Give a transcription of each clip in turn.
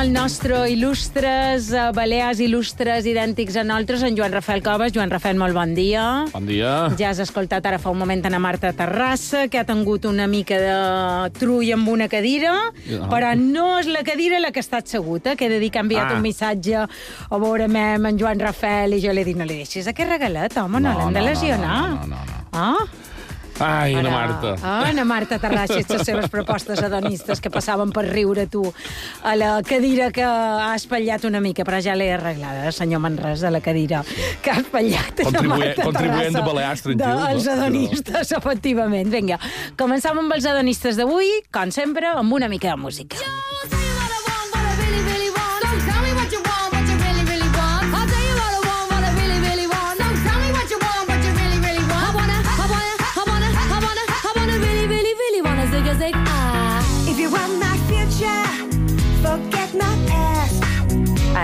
El nostre il·lustres, uh, balears il·lustres idèntics a nosaltres, en Joan Rafael Coves. Joan Rafael, molt bon dia. Bon dia. Ja has escoltat ara fa un moment a Marta Terrassa, que ha tingut una mica de trull amb una cadira, Ja. però no és la cadira la que ha estat seguta, que he de dir que ha enviat Ah. un missatge a veure amb en Joan Rafael i jo li he dit, no li deixis aquest regalet, home, no, l'hem de lesionar. No, no, no, no. Ah? Ai, Ana Ara- Marta. Ah, Ana Marta Terrassa i les seves propostes adonistes que passaven per riure tu a la cadira que ha espatllat una mica, però ja l'he arreglada, senyor Manresa, la cadira que ha espatllat Ana Contribuent- Marta contribuent de Balears, tranquil, dels no? adonistes, efectivament. Vinga, començam amb els adonistes d'avui, com sempre, amb una mica de música. I'll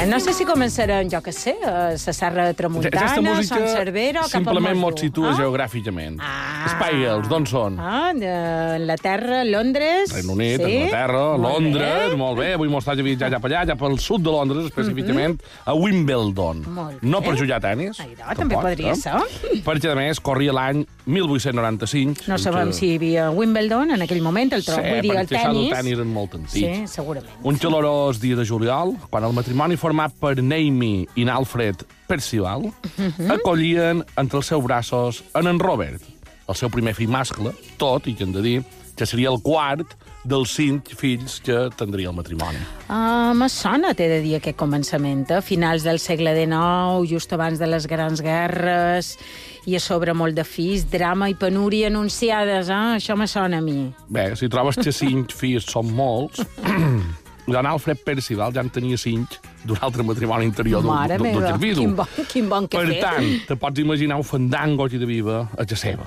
no sé si començarem, jo que sé, a la Serra de Tramuntana, Sant Cervera o cap a simplement mos situa Ah? geogràficament. Ah. Spires, d'on són? Ah, d'Anglaterra, Londres... Regne Unit, sí. Anglaterra, Molt Londres, bé. molt bé. Avui mos està viatjar cap allà, cap al sud de Londres, específicament, a Wimbledon. Mhm. Molt No per jugar a tennis. Ai, no, també podria eh? ser. Perquè, a més, corria l'any 1895. No sabem si hi havia Wimbledon en aquell moment, el Sí, tro... vull dir, el perquè això del tennis. tennis és molt antic. Sí, segurament. Un calorós dia de juliol, quan el matrimoni format per Naomi i Alfred Percival Mhm. acollien entre els seus braços en en Robert, el seu primer fill mascle, tot, i que hem de dir, que seria el quart dels cinc fills que tindria el matrimoni. Ah, me sona, t'he de dir, aquest començament, a finals del segle XIX, just abans de les grans guerres, i a sobre molt de fills, drama i penúria anunciades, eh? Això me sona a mi. Bé, si trobes que cinc fills són molts, en Alfred Percival ja en tenia cinc d'un altre matrimoni anterior d'un meva, individu. quin bon, quin bon que Per fet. tant, te pots imaginar un fandango i de viva a la seva.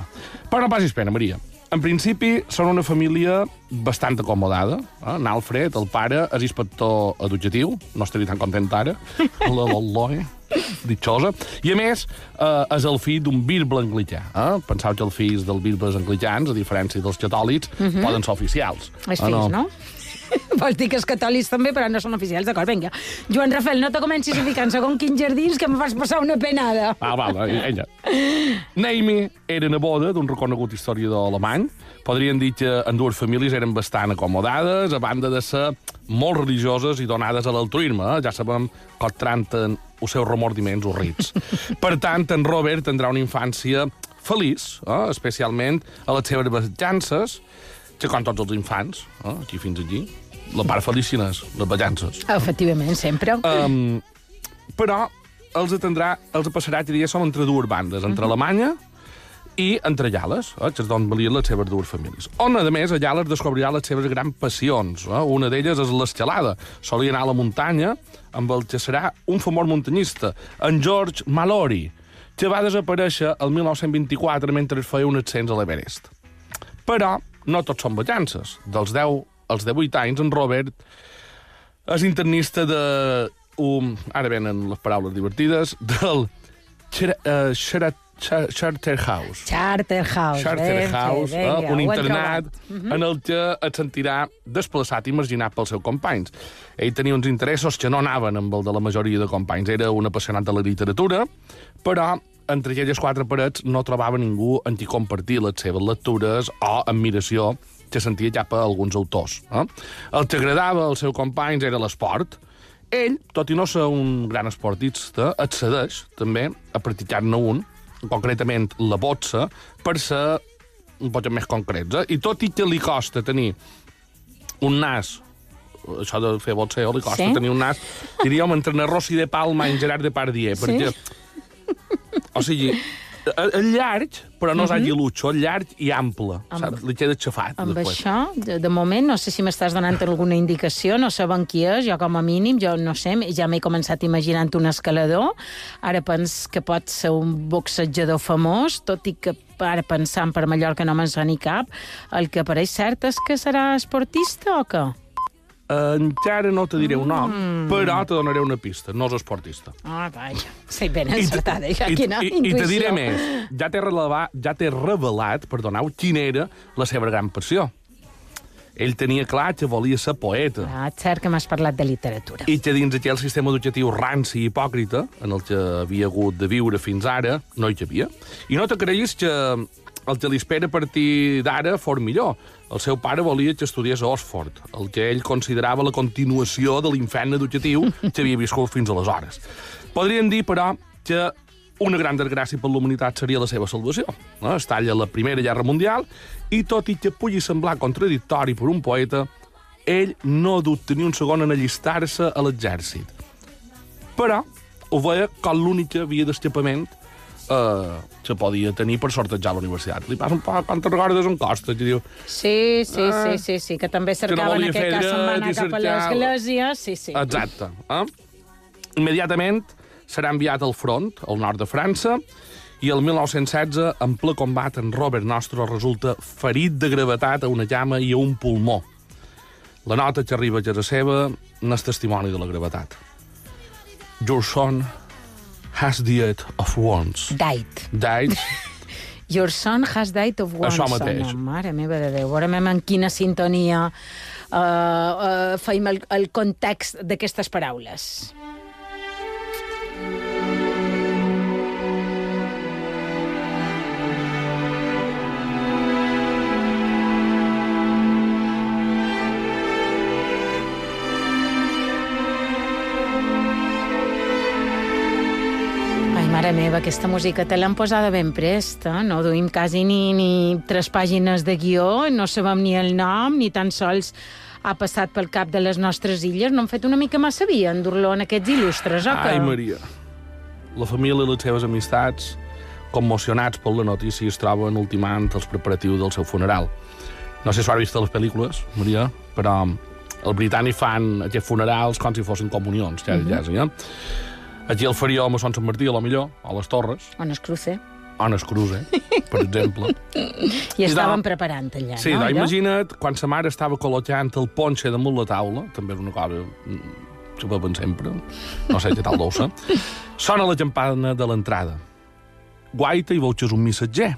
Però no passis pena, Maria. En principi, són una família bastant acomodada. Eh? En Alfred, el pare, és inspector educatiu, no estaria tan content ara, l'Eloi, ditxosa. I, a més, eh, és el fill d'un bisbe anglicà. Eh? Penseu que els fills dels bisbes anglicans, a diferència dels catòlics, poden ser oficials. Els Ah, fills, no? Vols dir que els catòlics també, però no són oficials, d'acord, vinga. Joan Rafael, no te comencis a ficar en segon quins jardins que em fas passar una penada. Ah, val, ella. Naomi era neboda d'un reconegut historiador alemany. Podríem dir que en dues famílies eren bastant acomodades, a banda de ser molt religioses i donades a l'altruisme. Eh? Ja sabem que tranten els seus remordiments horrits. per tant, en Robert tindrà una infància feliç, eh? especialment a les seves venjances, que com tots els infants, eh? aquí fins aquí, la part feliç quina és? Les venjances. Efectivament, sempre. Um, però els atendrà, els passarà, diria, són entre dues bandes, entre Alemanya i entre Llales, eh, que és d'on valien les seves dues famílies. On, a més, a Llales descobrirà les seves grans passions. Eh? Una d'elles és l'escalada. Solia anar a la muntanya amb el que serà un famós muntanyista, en George Mallory, que va desaparèixer el 1924 mentre feia un ascens a l'Everest. Però no tots són vacances. Dels 10 als 18 anys, en Robert és internista de... Um, ara venen les paraules divertides, del uh, Char Char Charterhouse. Charterhouse. Charter ben eh, un internat trobat. en el que et sentirà desplaçat i marginat pels seus companys. Ell tenia uns interessos que no anaven amb el de la majoria de companys. Era un apassionat de la literatura, però entre aquelles quatre parets no trobava ningú en qui compartir les seves lectures o admiració que sentia cap a alguns autors. Eh? El que agradava als seus companys era l'esport. Ell, tot i no ser un gran esportista, accedeix també a practicar-ne un, concretament la boxa, per ser un poc més concrets. Eh? I tot i que li costa tenir un nas això de fer boxeo li costa Sí? tenir un nas, diríem, entre en Rossi de Palma i Gerard de Pardier, Sí? perquè, o sigui, el llarg, però no és aguilutxo, el llarg i ample, Amb- saps? Li queda xafat. Amb després. això, de, de moment, no sé si m'estàs donant alguna indicació, no sabem qui és, jo com a mínim, jo no sé, ja m'he començat imaginant un escalador, ara pens que pot ser un boxejador famós, tot i que ara pensant per Mallorca no me'n soni cap, el que pareix cert és que serà esportista o què? Encara no te diré un nom, Mm. però te donaré una pista. No és esportista. Ah, vaja, sei ben encertada, ja, I, quina i, I te intuïció. diré més. Ja t'he revelat, ja t'he revelat, perdoneu, quina era la seva gran passió. Ell tenia clar que volia ser poeta. Ah, és cert que m'has parlat de literatura. I que dins aquell sistema educatiu ranci i hipòcrita, en el que havia hagut de viure fins ara, no hi havia. I no te creguis que el que li espera a partir d'ara fos millor. El seu pare volia que estudiés a Oxford, el que ell considerava la continuació de l'infern educatiu que havia viscut fins aleshores. Podríem dir, però, que una gran desgràcia per la humanitat seria la seva salvació. No? Es talla la Primera Guerra Mundial i, tot i que pugui semblar contradictori per un poeta, ell no dubta ni un segon en allistar-se a l'exèrcit. Però ho veia com l'única via d'escapament eh, que podia tenir per sortejar la universitat. Li passa un poc quan te recordes en Costa, que diu Sí, sí, Ah. sí, sí, sí, que també no cercaven volia aquest fer cas se'n va anar cap a l'església. Sí, sí. Exacte. Eh? Immediatament serà enviat al front, al nord de França, i el 1916, en ple combat, en Robert Nostro resulta ferit de gravetat a una llama i a un pulmó. La nota que arriba a casa seva n'és testimoni de la gravetat. Your son has died of wounds. Died. Died Your son has died of one Això mateix. No, mare meva de Déu. Veurem en quina sintonia uh, uh, feim el, el context d'aquestes paraules. Ai, meva, aquesta música te l'han posada ben presta. No duim quasi ni, ni tres pàgines de guió, no sabem ni el nom, ni tan sols ha passat pel cap de les nostres illes. No han fet una mica massa via endur-lo en aquests il·lustres, o què? Ai, Maria. La família i les seves amistats, commocionats per la notícia, es troben ultimant els preparatius del seu funeral. No sé si ho has vist a les pel·lícules, Maria, però el britànic fan aquests funerals com si fossin comunions, ja, ja, ja. Aquí el faríem a Sant Martí, a lo millor, a les Torres, On es cruce. on es cruce, per exemple. I I estaven preparant allà, Sí, no? no, allò? imagina't quan sa mare estava col·locant el ponxe damunt la taula, també és una cosa mm, que veuen sempre, no sé què tal deu ser, sona la campana de l'entrada. Guaita i veus un missatger.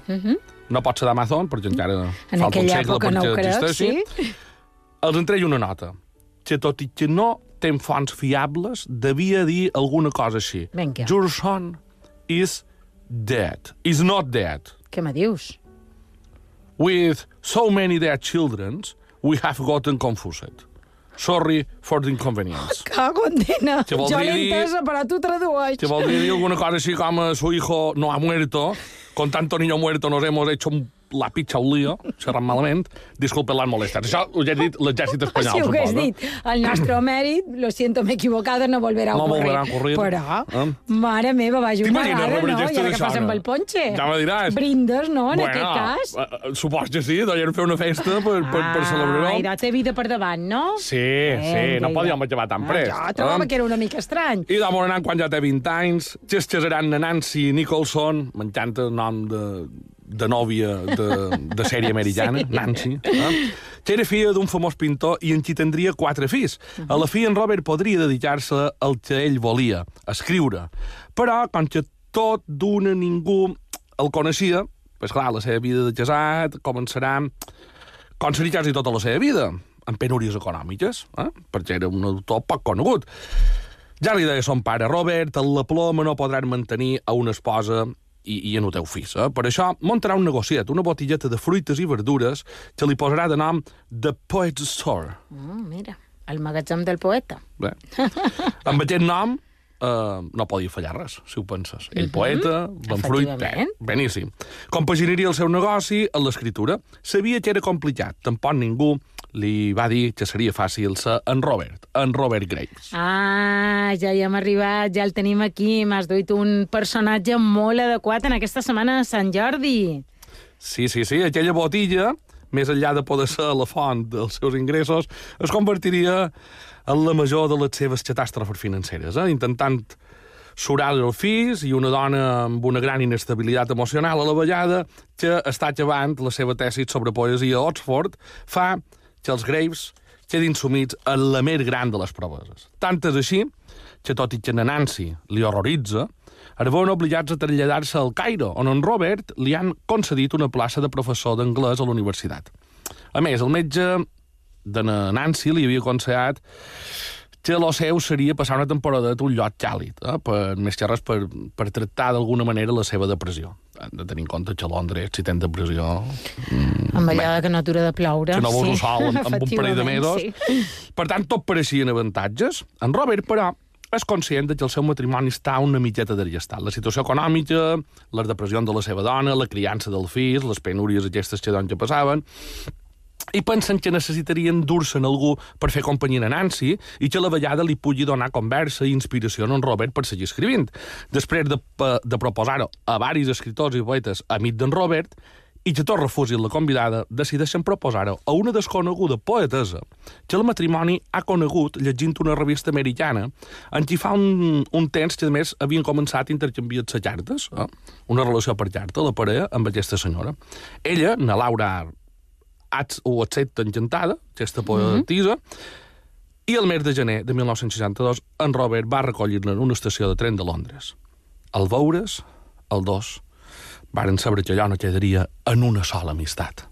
No pot ser d'Amazon, perquè encara Mhm. En falta un segle no perquè crec, existeixi. sí? Els entrei una nota, que tot i que no té fonts fiables, devia dir alguna cosa així. Vinga. Your son is dead. Is not dead. Què me dius? With so many dead children, we have gotten confused. Sorry for the inconvenience. Cago en vol Jo dir- l'he entesa, però tu tradueix. Que voldria dir alguna cosa així com su hijo no ha muerto, con tanto niño muerto nos hemos hecho un- la pitxa un lío, xerrant malament, disculpen les molestes. Això ho he dit l'exèrcit espanyol, si ho hagués dit el nostre mèrit, lo siento, m'he equivocado, no volverà a No ocurrir. volverà a ocurrir. Però, Eh? mare meva, vaja, una T'imagines rara, rebre no? gestos I ara què d'això, passa amb no? el ponche? Ja me diràs. Brindes, no, en bueno, aquest cas? eh, eh, supos que sí, deien fer una festa per, per, per celebrar-ho. Ah, té vida per davant, no? Sí, sí, no podíem acabar tan prest. Ah, jo trobava eh? que era una mica estrany. I de Morenan, quan ja té 20 anys, gestionaran de Nancy Nicholson, m'encanta el nom de, de nòvia de, de sèrie americana, sí. Nancy, eh? que era filla d'un famós pintor i en qui tindria quatre fills. A la fi, en Robert podria dedicar-se al que ell volia, escriure. Però, com que tot d'una ningú el coneixia, pues clar, la seva vida de casat començarà com seria quasi tota la seva vida, amb penúries econòmiques, eh? perquè era un autor poc conegut. Ja li deia son pare, Robert, en la ploma no podran mantenir a una esposa i, i en ho teu fills. Eh? Per això muntarà un negociet, una botigueta de fruites i verdures que li posarà de nom The Poet's Store. Mm, mira, el magatzem del poeta. Bé. Amb aquest nom eh, no podia fallar res, si ho penses. Ell poeta, bon fruit, bé, Efectivament. beníssim. Compaginaria el seu negoci amb l'escriptura. Sabia que era complicat, tampoc ningú li va dir que seria fàcil ser en Robert, en Robert Graves. Ah, ja hi hem arribat, ja el tenim aquí. M'has duit un personatge molt adequat en aquesta setmana de Sant Jordi. Sí, sí, sí, aquella botilla, més enllà de poder ser la font dels seus ingressos, es convertiria en la major de les seves catàstrofes financeres, eh? intentant surar els fills i una dona amb una gran inestabilitat emocional a la vegada que està acabant la seva tesi sobre poesia a Oxford, fa els Graves quedin sumits en la més gran de les proveses. Tant és així que, tot i que a Nancy li horroritza, es veuen obligats a traslladar-se al Cairo, on en Robert li han concedit una plaça de professor d'anglès a la universitat. A més, el metge de na Nancy li havia aconsellat que el seu seria passar una temporada a un lloc càlid, eh? per, més que res per, per tractar d'alguna manera la seva depressió. Han de tenir en compte que a Londres, si tens depressió, Amb allà que no atura de ploure. que no vols sí. sol amb, amb un parell de mesos. Sí. Per tant, tot pareixien avantatges. En Robert, però, és conscient que el seu matrimoni està una mitjeta d'arrestat. La situació econòmica, les depressions de la seva dona, la criança del fill, les penúries aquestes que doncs que passaven, i pensen que necessitarien dur-se'n algú per fer companyia a Nancy i que la vegada li pugui donar conversa i inspiració a en Robert per seguir escrivint. Després de, pa- de proposar-ho a varis escriptors i poetes amics d'en Robert, i que tots refusin la convidada, decideixen proposar-ho a una desconeguda poetesa que el matrimoni ha conegut llegint una revista americana en qui fa un, un temps que, a més, havien començat a intercanviar-se cartes, eh? una relació per carta, la parella, amb aquesta senyora. Ella, na Laura Ats, ho accepta encantada, aquesta poetisa, i el mes de gener de 1962 en Robert va recollir-la en una estació de tren de Londres. Al veure's, el dos, varen saber que allò no quedaria en una sola amistat.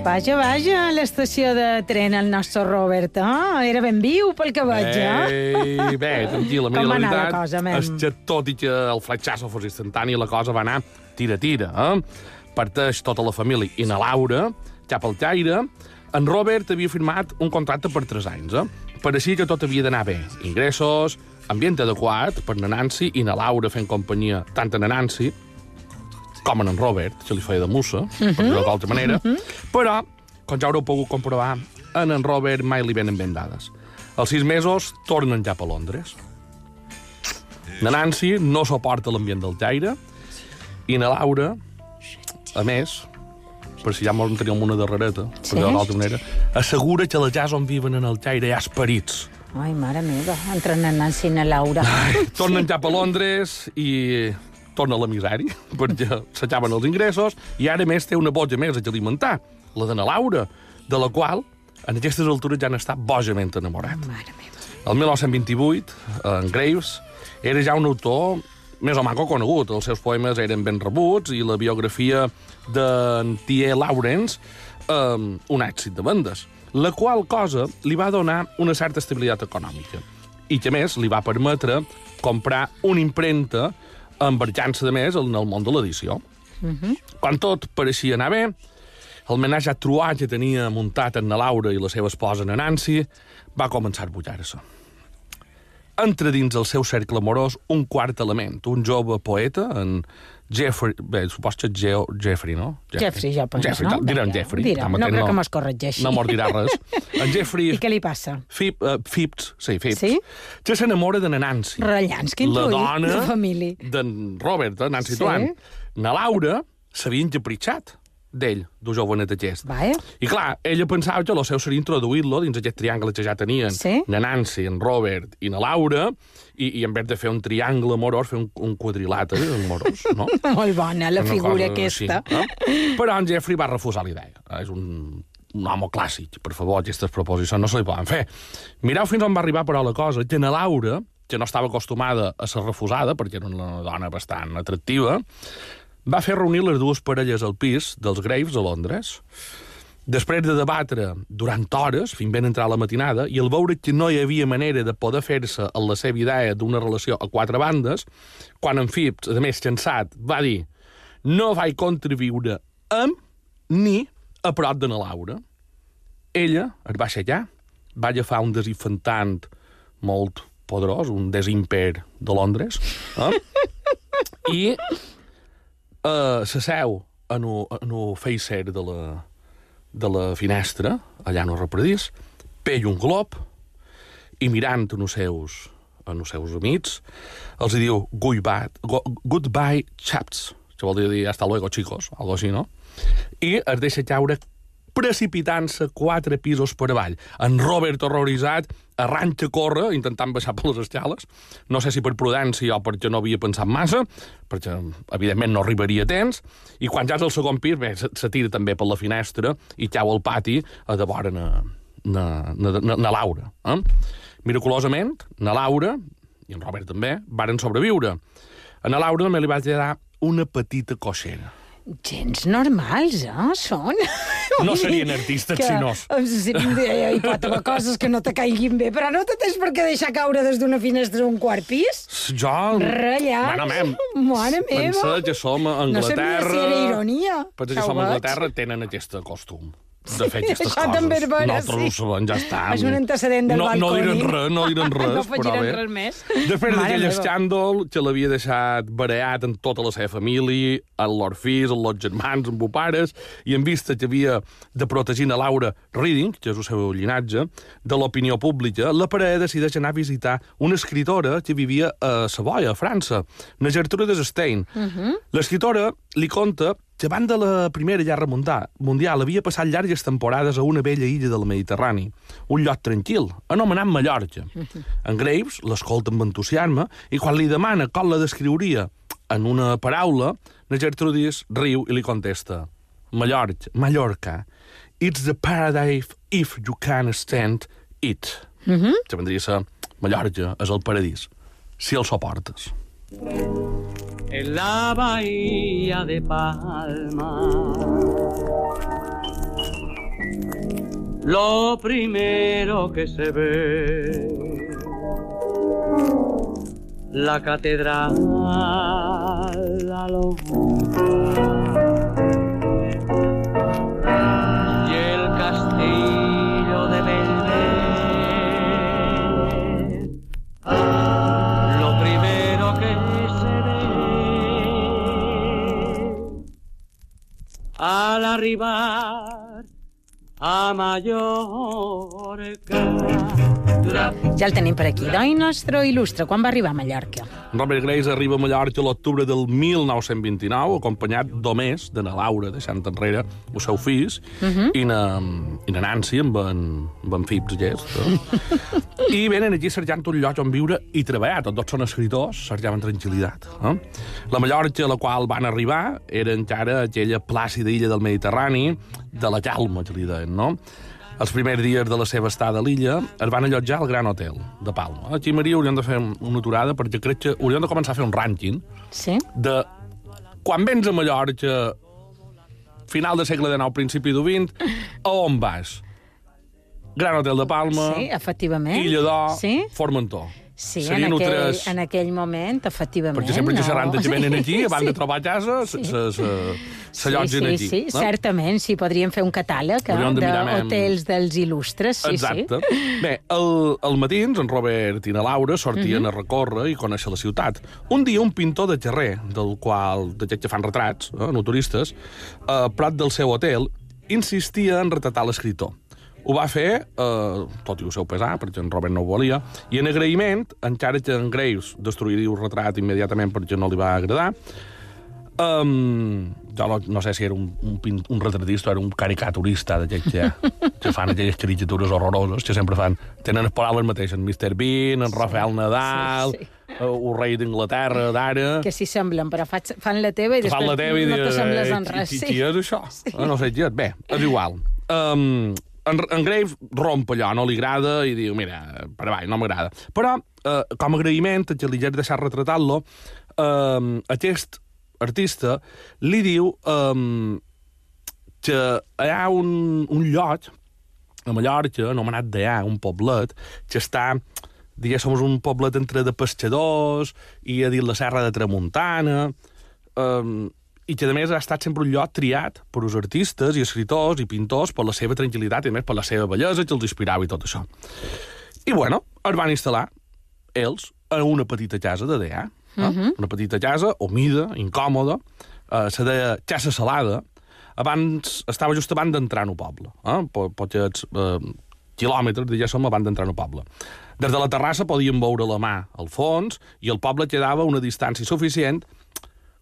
Vaja, vaja, a l'estació de tren el nostre Robert, eh? Era ben viu pel que veig, eh? Ei, bé, tranquil·la, mira, Com la va anar la veritat cosa, mem? és que tot i que el fletxasso fos instantani, la cosa va anar tira-tira, eh? Parteix tota la família i na Laura, cap al Caire, en Robert havia firmat un contracte per 3 anys, eh? Pareixia que tot havia d'anar bé. Ingressos, ambient adequat per na Nancy i na Laura fent companyia tant a na Nancy com en en Robert, que li feia de mussa, per dir-ho d'altra manera, però, com ja haureu pogut comprovar, en en Robert mai li venen ben dades. Als sis mesos tornen cap a Londres. Na Nancy no suporta l'ambient del Caire i na Laura, a més, per si ja mos en teníem una darrereta, Sí? per dir-ho d'altra manera, assegura que la casa on viven en el Caire hi ha esperits. Ai, mare meva, entre na Nancy i na Laura. Tornen cap a Londres i torna a la misèria, perquè s'acaben els ingressos i ara més té una boja més a alimentar, la de na Laura, de la qual en aquestes altures ja n'està bojament enamorat. Mare meva. El 1928, en Graves era ja un autor més o manco conegut. Els seus poemes eren ben rebuts i la biografia d'en T.E. Lawrence eh, un èxit de vendes, la qual cosa li va donar una certa estabilitat econòmica i que, més, li va permetre comprar una impremta embarcant-se, de més, en el món de l'edició. Quan tot pareixia anar bé, el menatge a truà que tenia muntat en na Laura i la seva esposa, na Nancy, va començar a bullar-se. Entra dins el seu cercle amorós un quart element, un jove poeta, en Jeffrey... Bé, supos que Geo, Jeffrey, no? Jeffrey, ja penso, Jeffrey, no? Direm Jeffrey. direm. No crec que mos corregeixi. No mos dirà res. En Jeffrey... I què li passa? Fip, uh, Phipps, sí, Phipps, Sí? que s'enamora de na Nancy. Rellans, quin la dona de família. d'en Robert, eh, Nancy Sí? Tuan. Na Laura s'havia encapritxat d'ell, d'un jovenet aquest. Vaja. I clar, ella pensava que el seu seria introduir-lo dins aquest triangle que ja tenien. Sí? Na Nancy, en Robert i na Laura, i, i en vez de fer un triangle amorós, fer un, un quadrilàter amorós, no? Molt bona, la Una figura cosa aquesta. Així, no? Però en Jeffrey va refusar la idea. És un, un home clàssic. Per favor, aquestes proposicions no se li poden fer. Mireu fins on va arribar, però, la cosa, que na Laura, que no estava acostumada a ser refusada, perquè era una dona bastant atractiva, va fer reunir les dues parelles al pis dels Graves a Londres. Després de debatre durant hores, fins ben entrar la matinada, i al veure que no hi havia manera de poder fer-se en la seva idea d'una relació a quatre bandes, quan en Phipps, a més cansat, va dir no vaig contribuir amb ni a prop de na Laura. Ella es va aixecar, va agafar un desinfantant molt poderós, un desimper de Londres, eh? i eh, s'asseu en un, un feicer de la, de la finestra, allà el repredís, pell un glob, i mirant en els seus, en els seus amics, els diu goodbye, go, goodbye chaps, que vol dir hasta luego, chicos, algo així, no? I es deixa caure precipitant-se quatre pisos per avall. En Robert, horroritzat, arranca a córrer, intentant baixar per les escales. No sé si per prudència o perquè no havia pensat massa, perquè, evidentment, no arribaria a temps. I quan ja és al segon pis, bé, se, se tira també per la finestra i cau al pati a de vora na, na, na, na, na Laura. Eh? Miraculosament, na Laura, i en Robert també, varen sobreviure. A na Laura també li va quedar una petita coixera. Gens normals, eh, són? No serien artistes, que, si no. Hi pot haver coses que no te caiguin bé, però no te tens per què deixar caure des d'una finestra d'un quart pis? Jo... Ratllats? Bueno, mem, Mare meva. Pensa que som a No Anglaterra... sabia si era ironia. Pensa que som a. Anglaterra, tenen aquest costum de fer aquestes això coses. també és vera, Nosaltres sí. ho sabem, ja està. És un antecedent del no, No balconi. diren res, no diren res. No però bé. res més. Després d'aquell escàndol que l'havia deixat bareat en tota la seva família, en lors fills, en els germans, els pares, i en vista que havia de protegir a Laura Reading, que és el seu llinatge, de l'opinió pública, la parella decideix anar a visitar una escritora que vivia a Savoia, a França, na Gertrude Stein. Uh -huh. L'escritora li conta abans de la Primera Guerra Mundial, havia passat llargues temporades a una vella illa del Mediterrani, un lloc tranquil, anomenat Mallorca. En Graves l'escolta amb entusiasme i quan li demana com la descriuria en una paraula, la Gertrudis riu i li contesta Mallorca, Mallorca, it's the paradise if you can stand it. Mm -hmm. Que vendria a ser Mallorca és el paradís, si el soportes. En la bahía de Palma. Lo primero que se ve, la catedral a lo y el castillo arribar a Mallorca. Ja el tenim per aquí. Doi nostre il·lustre, quan va arribar a Mallorca? Robert Grace arriba a Mallorca l'octubre del 1929, acompanyat només de na Laura, deixant enrere el seu fills, i, na, i na Nancy, amb en, amb en Phipps Gest. Eh? I venen aquí cercant un lloc on viure i treballar. Tots dos són escriptors, cercaven tranquil·litat. Eh? La Mallorca a la qual van arribar era encara aquella plàcida illa del Mediterrani, de la calma, que li deien, no? Els primers dies de la seva estada a l'illa es van allotjar al Gran Hotel de Palma. Aquí, Maria, hauríem de fer una aturada perquè crec que hauríem de començar a fer un rànquing Sí? de quan vens a Mallorca final del segle XIX, principi del XX, a on vas? Gran Hotel de Palma, Sí, efectivament. Illa d'Or, Sí? Formentor. Sí, en Serien aquell, tres... en aquell moment, efectivament. Perquè sempre que xerrant que venen aquí, Sí, de sí. trobar casa, Sí. s'allotgen sí, aquí. Sí, sí, certament, sí, podríem fer un catàleg eh, Hauríem de d'hotels dels il·lustres, sí, Exacte. sí. Bé, el, el matins, en Robert i na Laura sortien Mhm. a recórrer i conèixer la ciutat. Un dia, un pintor de xerrer, del qual, d'aquests que fan retrats, eh, no turistes, a prop del seu hotel, insistia en retratar l'escriptor. Ho va fer, eh, tot i el seu pesar, perquè en Robert no ho volia, i en agraïment, encara que en Graves destruiria el retrat immediatament perquè no li va agradar, Um, jo no, no sé si era un, un, pin- un retratista o era un caricaturista d'aquells que, que fan aquelles caricatures horroroses que sempre fan, tenen les paraules mateixes, Mr. Bean, en Rafael Nadal, sí, sí. eh, el rei d'Inglaterra d'ara... Que s'hi semblen, però fa- fan la teva i Te després la teva i no dius, t'assembles eh, en res. qui, Sí. qui és això? Sí. No sé qui és. Bé, és igual. Um, en, en Graves romp allò, no li agrada i diu, mira, per avall, no m'agrada. Però, eh, com a agraïment, que li haig deixat retratar-lo, um, aquest artista li diu um, que hi ha un, un lloc a Mallorca, anomenat Deà, un poblet, que està diguéssim, un poblet entre de pescadors i a dir la serra de Tramuntana, um, i que a més ha estat sempre un lloc triat per els artistes i escriptors i pintors per la seva tranquil·litat i a més per la seva bellesa que els inspirava i tot això. I bueno, es van instal·lar ells a una petita casa de Deà, eh? una petita casa humida, incòmoda, eh, se deia Casa Salada, abans estava just abans d'entrar en el poble, eh? Po- pocs eh, quilòmetres, diguéssim, abans d'entrar en el poble. Des de la terrassa podíem veure la mà al fons i el poble quedava a una distància suficient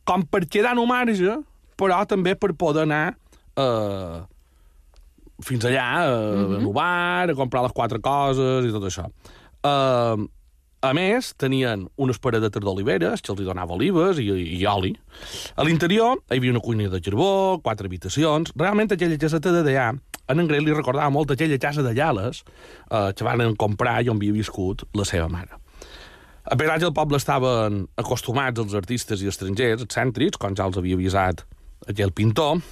com per quedar en un marge, però també per poder anar eh, fins allà, eh, mm -hmm. a bar, a comprar les quatre coses i tot això. Eh, a més, tenien unes paradetes d'oliveres, que els hi donava olives i, i oli. A l'interior hi havia una cuina de carbó, quatre habitacions... Realment aquella caseta de Deà en anglès li recordava molt aquella casa de Llales eh, que van comprar i on havia viscut la seva mare. A que el poble estaven acostumats als artistes i estrangers, excèntrics, com ja els havia avisat aquell pintor,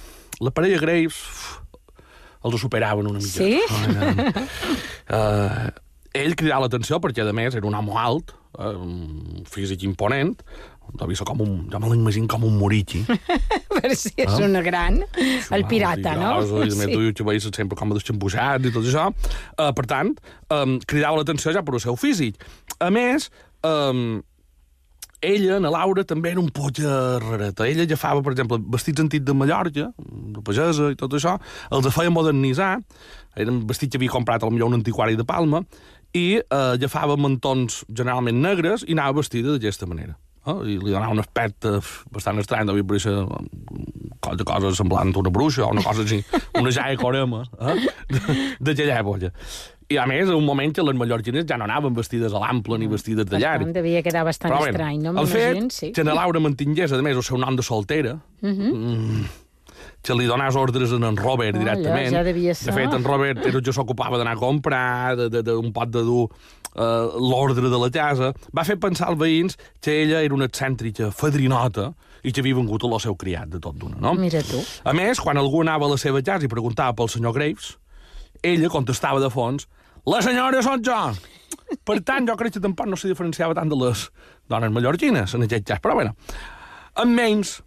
la parella Graves uf, els superaven una mica. Sí? Uh, ell cridava l'atenció perquè, a més, era un home alt, eh, un físic imponent, devia ser com un, ja me l'imagino com un morichi. per si és Ah. una gran... El pirata, no? I, sí. tu que veies sempre com desxambuixats i tot això. Uh, per tant, um, cridava l'atenció ja per el seu físic. A més, um, ella, na Laura, també era un potja rareta. Ella agafava, per exemple, vestits antics de Mallorca, de pagesa i tot això, els feia modernitzar, eren vestits que havia comprat potser un antiquari de Palma, i eh, agafava mantons generalment negres i anava vestida d'aquesta manera. Eh? I li donava un aspecte bastant estrany, devia parecer cosa, cosa semblant a una bruixa o una cosa així, una jaia corema, eh? d'aquella època. I a més, en un moment que les mallorquines ja no anaven vestides a l'ample ni vestides de llarg. Bastant, devia quedar bastant Però, estrany, no? El fet sí. que na Laura mantingués, a més, el seu nom de soltera, mm, que li donàs ordres en en Robert Oh, directament. ja devia ser. De fet, en Robert era el que s'ocupava d'anar a comprar, de, de, de, un pot de dur uh, l'ordre de la casa. Va fer pensar als veïns que ella era una excèntrica fadrinota i que havia vengut el seu criat de tot d'una, no? Mira tu. A més, quan algú anava a la seva casa i preguntava pel senyor Graves, ella contestava de fons la senyora jo! Per tant, jo crec que tampoc no se diferenciava tant de les dones mallorquines, en aquest cas. Però, bueno, en menys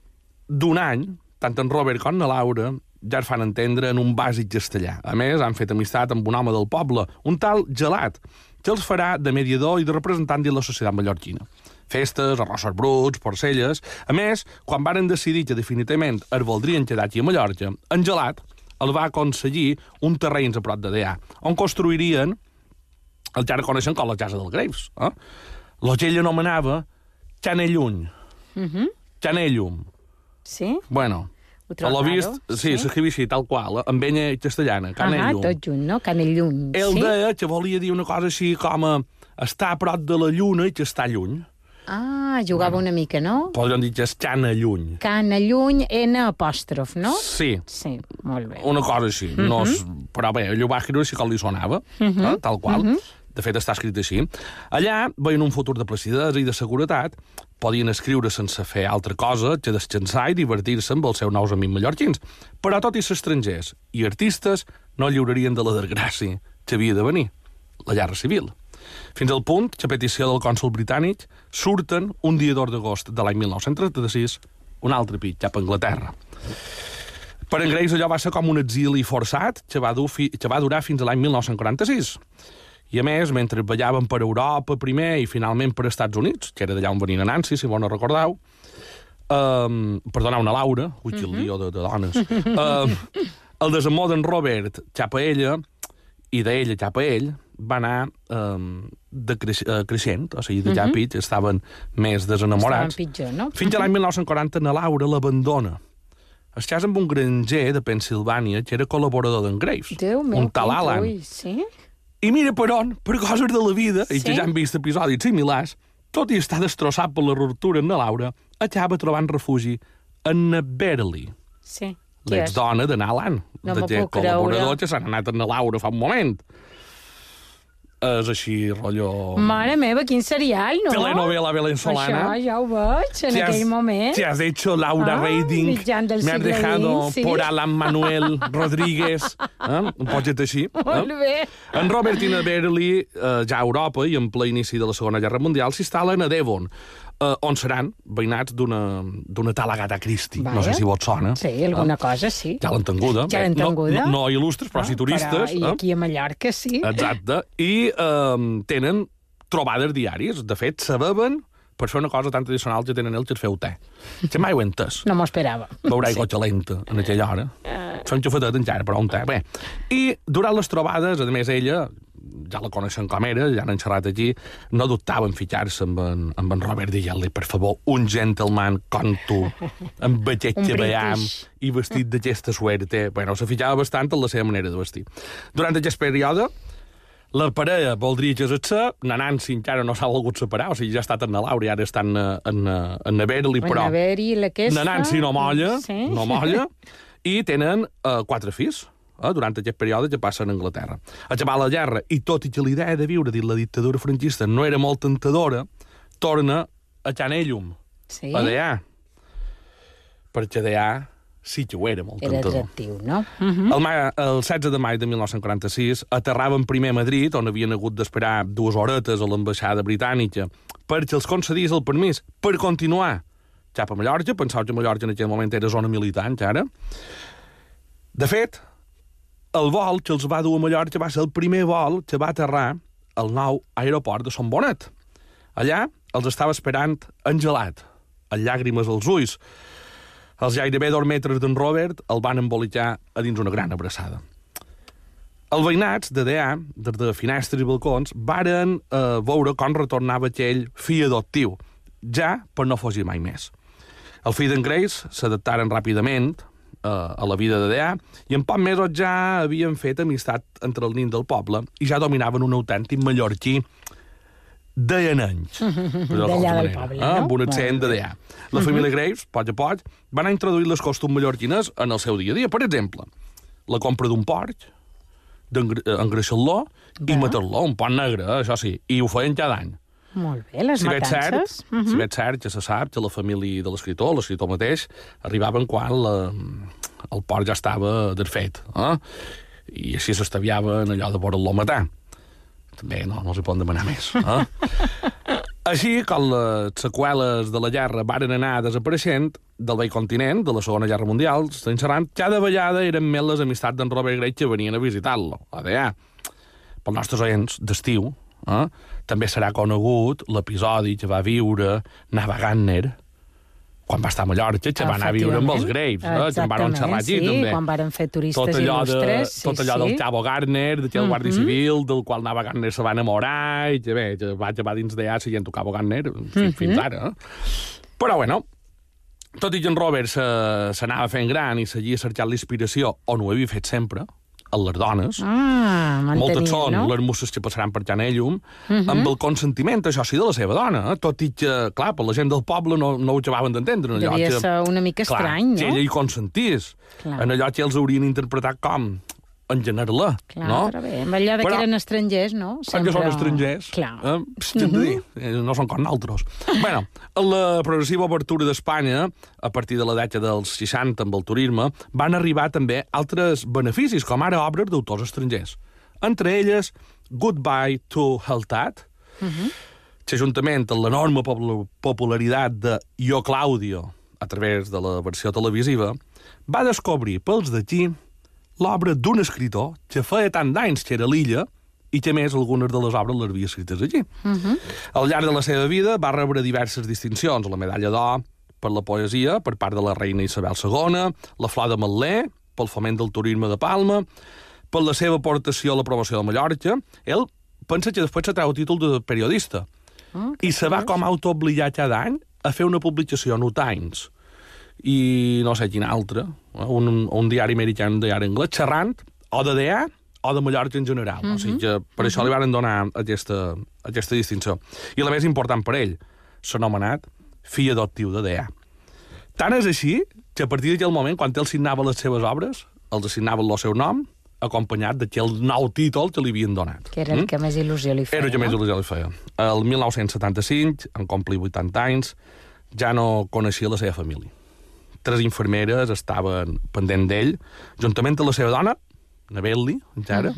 d'un any, tant en Robert com en Laura ja es fan entendre en un bàsic castellà. A més, han fet amistat amb un home del poble, un tal gelat, que els farà de mediador i de representant de la societat mallorquina. Festes, arrossos bruts, porcelles... A més, quan varen decidir que definitivament es voldrien quedar aquí a Mallorca, en Gelat el va aconseguir un terreny a prop de Deà, on construirien el que ara coneixen com la casa del Graves. Eh? Lo que ell anomenava Canelluny. Mm -hmm. Canellum. Sí? Bueno, Ho a l'ho vist, sí, sí. s'escrivia així, tal qual, amb enya castellana, Ah, Canellum. tot junt, no? Canellum. Ell sí? deia que volia dir una cosa així com a estar a prop de la lluna i que està lluny. Ah, jugava una mica, no? Podríem dir que és Canelluny. Canelluny, N apòstrof, no? Sí, Sí, molt bé. una cosa així. no és... Però bé, ell ho va escriure així com li sonava, eh? tal qual. De fet, està escrit així. Allà veien un futur de placidesa i de seguretat, podien escriure sense fer altra cosa que descansar i divertir-se amb els seus nous amics mallorquins. Però tot i ser estrangers i artistes no lliurarien de la desgràcia que havia de venir, la guerra civil. Fins al punt que a petició del cònsul britànic surten un dia d'or d'agost de l'any 1936 un altre pit cap a Anglaterra. Per en Grace allò va ser com un exili forçat que va, dur fi, que va durar fins a l'any 1946. I a més, mentre ballaven per Europa primer i finalment per Estats Units, que era d'allà on venia Nancy, si vos no recordeu, um, perdoneu, una Laura, ui, quin lío de, de dones, um, el desamor d'en Robert cap a ella i d'ella cap a ell va anar um, decreix, uh, creixent, o sigui, de ja pit estaven més desenamorats. Estaven pitjor, no? Fins a l'any 1940, na Laura l'abandona. Es casa amb un granger de Pensilvània que era col·laborador d'en Graves, Déu meu, un tal Alan. trull, sí? I mira per on, per coses de la vida, i que Sí? ja han vist episodis similars, tot i estar destrossat per la ruptura en na Laura, acaba trobant refugi en Beverly, Sí. L'exdona de Alan, No d'aquest puc col·laborador creure. que s'han anat a na Laura fa un moment. És així, rotllo... Mare meva, quin serial, no? Telenovela venezolana. Això ja ho veig, en has- aquell moment. Te has hecho Laura Ah, del Me has dejado sí. por Alan Manuel Rodríguez. Eh? Un poquet així. Molt Eh? bé. En Robert i na Beverly, eh, ja a Europa i en ple inici de la Segona Guerra Mundial, s'instal·len a Devon, eh, on seran veïnats d'una tal Agatha Christie. No sé si vos sona. Sí, alguna cosa, sí. Ja l'han tenguda. Ja l'han tenguda. No, no, no il·lustres, però sí turistes. Però, I eh? aquí a Mallorca, sí. Exacte. I eh, tenen trobades diàries. De fet, se beben per fer una cosa tan tradicional que tenen ells que és fer te. Que mai ho he entès. No m'ho esperava. Beurà aigua calenta en aquella hora. Fem xufetet encara, però un te. Bé. I durant les trobades, a més, ella, ja la coneixen com era, ja n'han xerrat aquí, no dubtava en ficar-se amb, en, amb en Robert dient-li, per favor, un gentleman com tu, amb aquest que veiem i vestit d'aquesta suerte. Bueno, se fitxava bastant en la seva manera de vestir. Durant aquest període, la parella voldria casar-se, na Nancy encara no s'ha volgut separar, o sigui, ja ha estat en la Laura i ara estan en, en, en na Beverly, però... En haver-hi la Nancy no molla, Sí. no molla, i tenen uh, quatre fills. Eh, durant aquest període que passa en Anglaterra. Acabar la guerra, i tot i que la idea de viure dins la dictadura franquista no era molt tentadora, torna a Can Ellum, Sí? a DA. Perquè DA sí que ho era molt Era tentador. atractiu, no? Mhm. El, ma, el 16 de maig de 1946 aterraven primer a Madrid, on havien hagut d'esperar dues horetes a l'ambaixada britànica perquè els concedís el permís per continuar cap a Mallorca. Pensava que Mallorca en aquell moment era zona militar, encara. De fet, el vol que els va dur a Mallorca va ser el primer vol que va aterrar al nou aeroport de Son Bonet. Allà els estava esperant engelat, amb llàgrimes als ulls. Els gairebé dos metres d'en Robert el van embolicar a dins una gran abraçada. Els veïnats de DA, des de finestres i balcons, varen eh, veure com retornava aquell fill adoptiu, ja per no fugir mai més. El fill d'en Grace s'adaptaren ràpidament a la vida de DA i en pocs mesos ja havien fet amistat entre el nin del poble i ja dominaven un autèntic mallorquí deien anys. D'allà del poble, no? Amb un accent de DA. La família Graves, a poc a poc, van anar introduint les costums mallorquines en el seu dia a dia. Per exemple, la compra d'un porc, d'engreixar-lo i Va. matar-lo, un porc negre, això sí, i ho feien cada any. Molt bé, les Si veig cert, matances. Mhm. si veig cert, ja se sap que la família de l'escriptor, l'escriptor mateix, arribaven quan la, el porc ja estava desfet, eh? i així s'estaviaven allò de voler-lo matar. També no, no s'hi poden demanar més. Eh? Així, com les seqüeles de la guerra varen anar desapareixent del vell continent, de la Segona Guerra Mundial, xerrant, cada vegada eren més les amistats d'en Robert Grey que venien a visitar-lo, a DA. Pels nostres oients d'estiu, eh? També serà conegut l'episodi que va viure Nava Gardner quan va estar a Mallorca, que va anar a viure amb els Graves, eh? que en van xerrar aquí, sí, també. quan varen fer turistes tot allò, de, il·lustres. Sí, tot allò sí. del Cabo Gardner, d'aquell guàrdia civil, del qual Nava Gardner se va enamorar, i que bé, que va acabar dins d'allà siguent el Cabo Gardner, fins, fins ara. Eh? Però, bueno, tot i que en Robert s'anava fent gran i seguia cercant l'inspiració, on ho havia fet sempre, a les dones, Ah, moltes són no? les musses que passaran per Can Ellum, amb el consentiment, això sí, de la seva dona, eh? tot i que, clar, per la gent del poble no, no ho acabaven d'entendre. Devia que- ser una mica clar, estrany, que no? ella hi consentís. Clar. En allò que els haurien interpretat com en general, Clar, no? però bé, amb allò de que Però- eren estrangers, no? Perquè són estrangers. Clar. Eh? De dir, eh, no són com nosaltres. bueno, la progressiva obertura d'Espanya, a partir de la dècada dels 60 amb el turisme, van arribar també altres beneficis, com ara obres d'autors estrangers. Entre elles, Goodbye to Heltat, que juntament amb l'enorme popul- popularitat de Yo Claudio, a través de la versió televisiva, va descobrir pels d'aquí l'obra d'un escritor que feia tant d'anys que era a l'illa i que, més, algunes de les obres les havia escrites allí. Uh -huh. Al llarg de la seva vida va rebre diverses distincions, la medalla d'or per la poesia per part de la reina Isabel II, la flor de Matler pel foment del turisme de Palma, per la seva aportació a la promoció de Mallorca. Ell pensa que després se treu el títol de periodista Oh, i se va com a autoobligar cada any a fer una publicació New Times i no sé quin altre, eh, un, un diari americà, un diari anglès, xerrant o de DA o de Mallorca en general. O sigui que per això li van donar aquesta, aquesta distinció. I la més important per ell, s'ha anomenat fill adoptiu de DA. Tant és així que a partir d'aquell moment, quan ell signava les seves obres, els assignaven el seu nom, acompanyat d'aquell nou títol que li havien donat. Que era el que més il·lusió li feia. Era el que més il·lusió li feia. El 1975, en complir 80 anys, ja no coneixia la seva família. Tres infermeres estaven pendent d'ell, juntament amb la seva dona, Navelli, encara,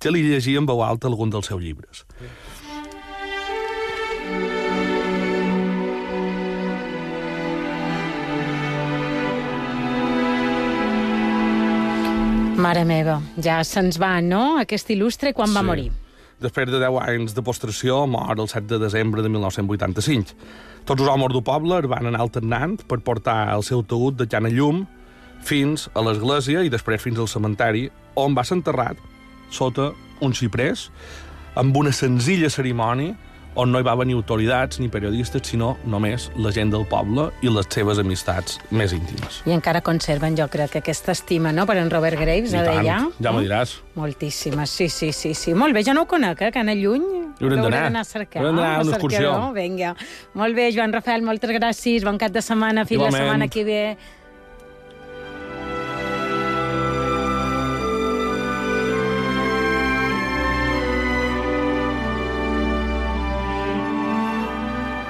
que li llegia en veu alta algun dels seus llibres. Mare meva, ja se'ns va, no?, aquest il·lustre, quan va Sí. morir. Després de 10 anys de postració, mor el 7 de desembre de 1985. Tots els homes del poble es van anar alternant per portar el seu taüt de Can a Llum fins a l'església i després fins al cementeri, on va ser enterrat sota un xiprés amb una senzilla cerimònia on no hi va venir autoritats ni periodistes, sinó només la gent del poble i les seves amistats més íntimes. I encara conserven, jo crec, aquesta estima, no?, per en Robert Graves, I a d'allà. ja m'ho diràs. Moltíssimes, sí, sí, sí, sí. Molt bé, jo no ho conec, eh, que anar lluny. Hi haurem d'anar. a cercar. Haurem d'anar a una excursió. Vinga. Molt bé, Joan Rafael, moltes gràcies. Bon cap de setmana. Fins la setmana que ve.